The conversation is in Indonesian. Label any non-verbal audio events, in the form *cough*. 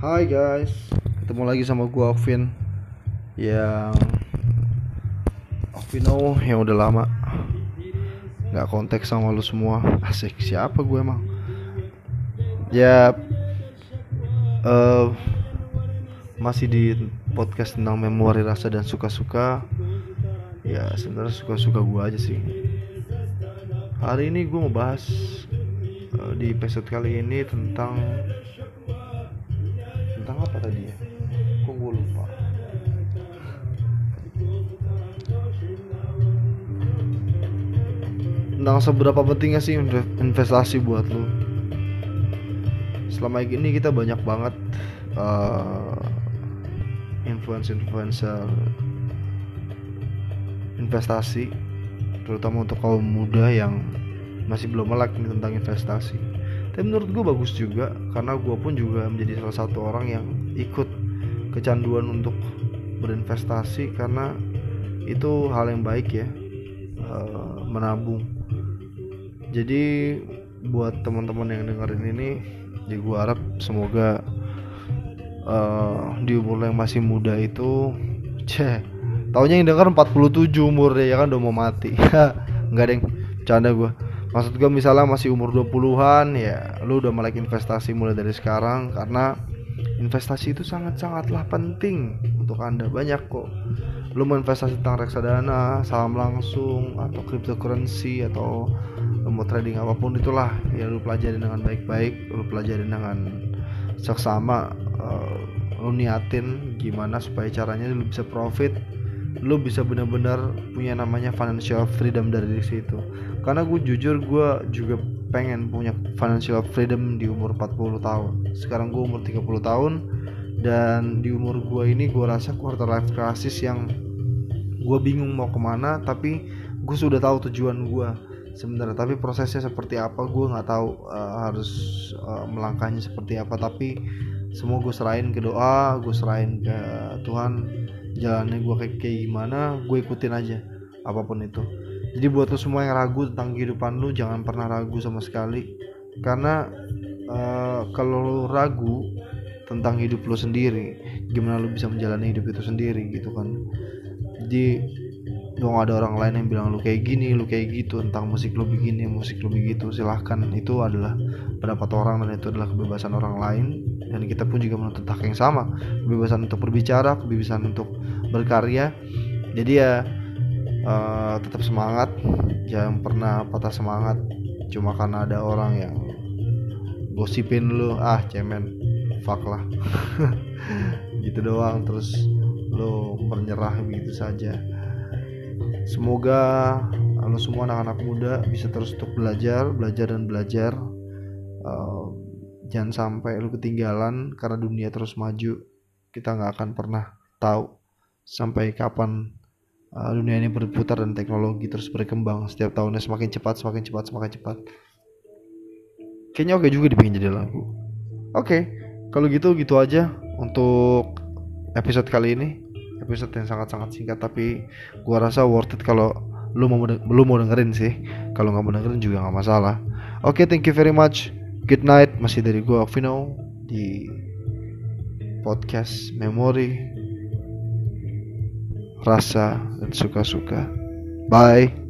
Hai guys, ketemu lagi sama gua Okvin yang Okvino yang udah lama nggak kontak sama lu semua. *laughs* Asik siapa gue emang? Ya, eh masih di podcast tentang memori rasa dan suka-suka. Ya sebenarnya suka-suka gua aja sih. Hari ini gue mau bahas eh, di episode kali ini tentang tentang apa tadi ya? Kok gue lupa? Tentang seberapa pentingnya sih inve- investasi buat lu? Selama ini kita banyak banget eh, influencer-influencer investasi, terutama untuk kaum muda yang masih belum melek tentang investasi. Tapi menurut gue bagus juga karena gue pun juga menjadi salah satu orang yang ikut kecanduan untuk berinvestasi karena itu hal yang baik ya eh, menabung. Jadi buat teman-teman yang dengerin ini, ya gue harap semoga eh, di umur yang masih muda itu, *laughs* ceh, taunya yang denger 47 umurnya ya kan udah mau mati. *laughs* Enggak deng, canda gue maksud gue misalnya masih umur 20-an ya lu udah melek investasi mulai dari sekarang karena investasi itu sangat-sangatlah penting untuk anda. Banyak kok. Lu mau investasi tentang reksadana saham langsung atau cryptocurrency atau lu mau trading apa pun itulah ya lu pelajari dengan baik-baik lu pelajari dengan seksama eh, lu niatin gimana supaya caranya lu bisa profit lu bisa benar-benar punya namanya financial freedom dari situ. Karena gue jujur gue juga pengen punya financial freedom di umur 40 tahun. Sekarang gue umur 30 tahun dan di umur gue ini gue rasa quarter life crisis yang gue bingung mau ke mana tapi gue sudah tahu tujuan gue sebenarnya. Tapi prosesnya seperti apa gue nggak tahu eh, harus eh, melangkahnya seperti apa. Tapi semua gue serahin ke doa gue serahin ke Tuhan jalannya gue kayak, kayak gimana gue ikutin aja apa pun itu. Jadi buat lo semua yang ragu tentang kehidupan lu jangan pernah ragu sama sekali. Karena eh, kalau lu ragu tentang hidup lo sendiri gimana lu bisa menjalani hidup itu sendiri gitu kan. Jadi dong ada orang lain yang bilang lu kayak gini lu kayak gitu tentang musik lu begini musik lu begitu silahkan. Itu adalah pendapat orang dan itu adalah kebebasan orang lain. Dan kita pun juga menuntut hak yang sama. Kebebasan untuk berbicara kebebasan untuk berkarya. Jadi ya eh, tetap semangat. Jangan pernah patah semangat cuma karena ada orang yang gosipin lu. Ah cemen. Fuck lah. *laughs* Gitu doang. Terus lu menyerah begitu saja semoga lo semua anak-anak muda bisa terus untuk belajar belajar dan belajar. Eh, jangan sampai lu ketinggalan karena dunia terus maju. Kita nggak akan pernah tahu sampai kapan uh, dunia ini berputar dan teknologi terus berkembang. Setiap tahunnya semakin cepat semakin cepat semakin cepat. Kayaknya oke juga dibikin jadi lagu. Oke kalau gitu gitu aja untuk episode kali ini episode yang sangat-sangat singkat tapi gua rasa worth it kalau lu mau lu mau dengerin sih. Kalau nggak mau dengerin juga nggak masalah. Oke thank you very much. Good night. Masih dari gua Vino di podcast memori rasa dan suka-suka. Bye